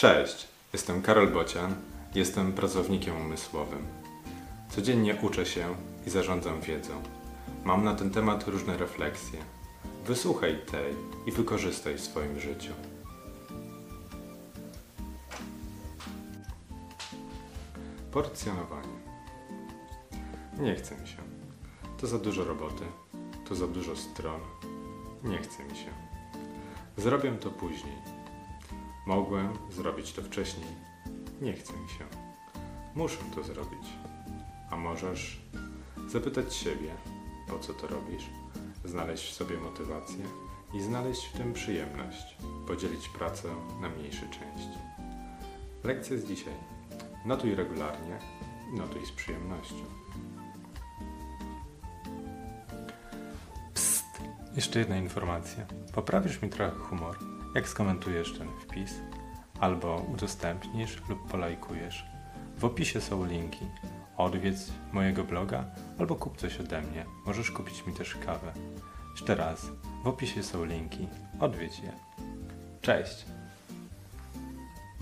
Cześć, jestem Karol Bocian, jestem pracownikiem umysłowym. Codziennie uczę się i zarządzam wiedzą. Mam na ten temat różne refleksje. Wysłuchaj tej i wykorzystaj w swoim życiu. Porcjonowanie. Nie chce mi się. To za dużo roboty, to za dużo stron. Nie chce mi się. Zrobię to później. Mogłem zrobić to wcześniej. Nie chce mi się. Muszę to zrobić. A możesz zapytać siebie, po co to robisz, znaleźć w sobie motywację i znaleźć w tym przyjemność, podzielić pracę na mniejsze części. Lekcja z dzisiaj. Notuj regularnie, notuj z przyjemnością. Psst! Jeszcze jedna informacja. Poprawisz mi trochę humor, jak skomentujesz ten wpis, albo udostępnisz lub polajkujesz. W opisie są linki. Odwiedz mojego bloga albo kup coś ode mnie. Możesz kupić mi też kawę. Jeszcze raz, w opisie są linki. Odwiedź je. Cześć!